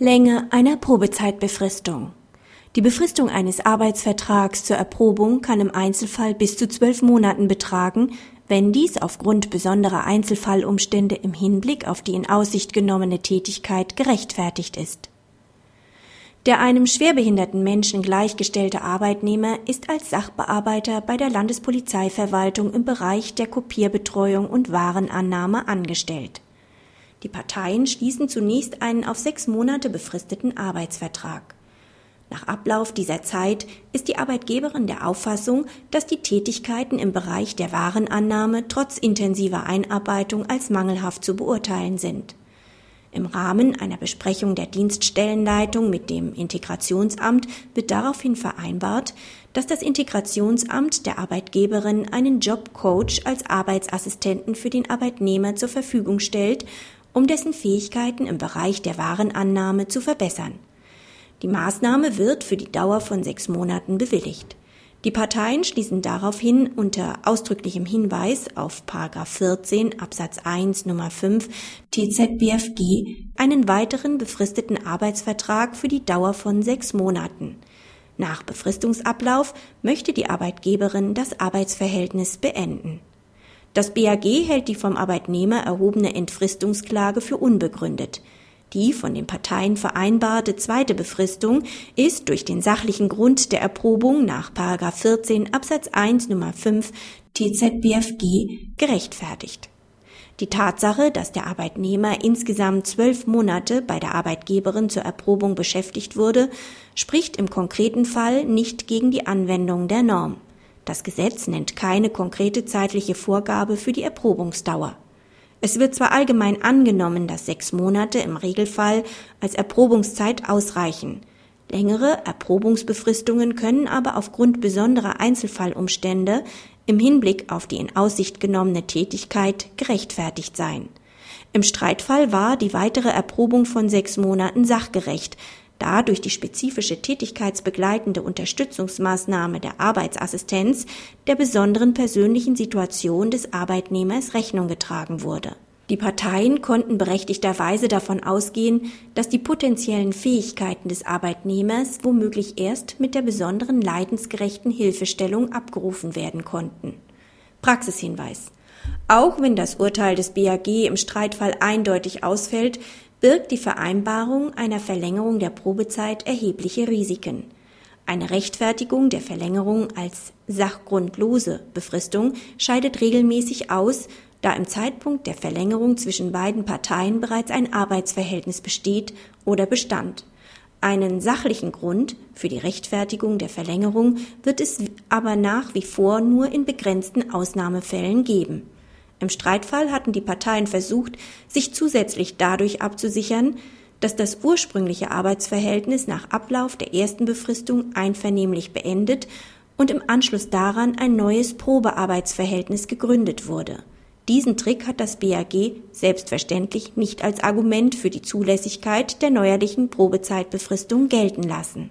Länge einer Probezeitbefristung. Die Befristung eines Arbeitsvertrags zur Erprobung kann im Einzelfall bis zu zwölf Monaten betragen, wenn dies aufgrund besonderer Einzelfallumstände im Hinblick auf die in Aussicht genommene Tätigkeit gerechtfertigt ist. Der einem schwerbehinderten Menschen gleichgestellte Arbeitnehmer ist als Sachbearbeiter bei der Landespolizeiverwaltung im Bereich der Kopierbetreuung und Warenannahme angestellt die Parteien schließen zunächst einen auf sechs Monate befristeten Arbeitsvertrag. Nach Ablauf dieser Zeit ist die Arbeitgeberin der Auffassung, dass die Tätigkeiten im Bereich der Warenannahme trotz intensiver Einarbeitung als mangelhaft zu beurteilen sind. Im Rahmen einer Besprechung der Dienststellenleitung mit dem Integrationsamt wird daraufhin vereinbart, dass das Integrationsamt der Arbeitgeberin einen Jobcoach als Arbeitsassistenten für den Arbeitnehmer zur Verfügung stellt um dessen Fähigkeiten im Bereich der Warenannahme zu verbessern. Die Maßnahme wird für die Dauer von sechs Monaten bewilligt. Die Parteien schließen daraufhin unter ausdrücklichem Hinweis auf 14 Absatz 1 Nummer 5 TZBFG einen weiteren befristeten Arbeitsvertrag für die Dauer von sechs Monaten. Nach Befristungsablauf möchte die Arbeitgeberin das Arbeitsverhältnis beenden. Das BAG hält die vom Arbeitnehmer erhobene Entfristungsklage für unbegründet. Die von den Parteien vereinbarte zweite Befristung ist durch den sachlichen Grund der Erprobung nach 14 Absatz 1 Nummer 5 TZBFG gerechtfertigt. Die Tatsache, dass der Arbeitnehmer insgesamt zwölf Monate bei der Arbeitgeberin zur Erprobung beschäftigt wurde, spricht im konkreten Fall nicht gegen die Anwendung der Norm. Das Gesetz nennt keine konkrete zeitliche Vorgabe für die Erprobungsdauer. Es wird zwar allgemein angenommen, dass sechs Monate im Regelfall als Erprobungszeit ausreichen. Längere Erprobungsbefristungen können aber aufgrund besonderer Einzelfallumstände im Hinblick auf die in Aussicht genommene Tätigkeit gerechtfertigt sein. Im Streitfall war die weitere Erprobung von sechs Monaten sachgerecht, da durch die spezifische tätigkeitsbegleitende Unterstützungsmaßnahme der Arbeitsassistenz der besonderen persönlichen Situation des Arbeitnehmers Rechnung getragen wurde. Die Parteien konnten berechtigterweise davon ausgehen, dass die potenziellen Fähigkeiten des Arbeitnehmers womöglich erst mit der besonderen leidensgerechten Hilfestellung abgerufen werden konnten. Praxishinweis. Auch wenn das Urteil des BAG im Streitfall eindeutig ausfällt, birgt die Vereinbarung einer Verlängerung der Probezeit erhebliche Risiken. Eine Rechtfertigung der Verlängerung als sachgrundlose Befristung scheidet regelmäßig aus, da im Zeitpunkt der Verlängerung zwischen beiden Parteien bereits ein Arbeitsverhältnis besteht oder bestand. Einen sachlichen Grund für die Rechtfertigung der Verlängerung wird es aber nach wie vor nur in begrenzten Ausnahmefällen geben. Im Streitfall hatten die Parteien versucht, sich zusätzlich dadurch abzusichern, dass das ursprüngliche Arbeitsverhältnis nach Ablauf der ersten Befristung einvernehmlich beendet und im Anschluss daran ein neues Probearbeitsverhältnis gegründet wurde. Diesen Trick hat das BAG selbstverständlich nicht als Argument für die Zulässigkeit der neuerlichen Probezeitbefristung gelten lassen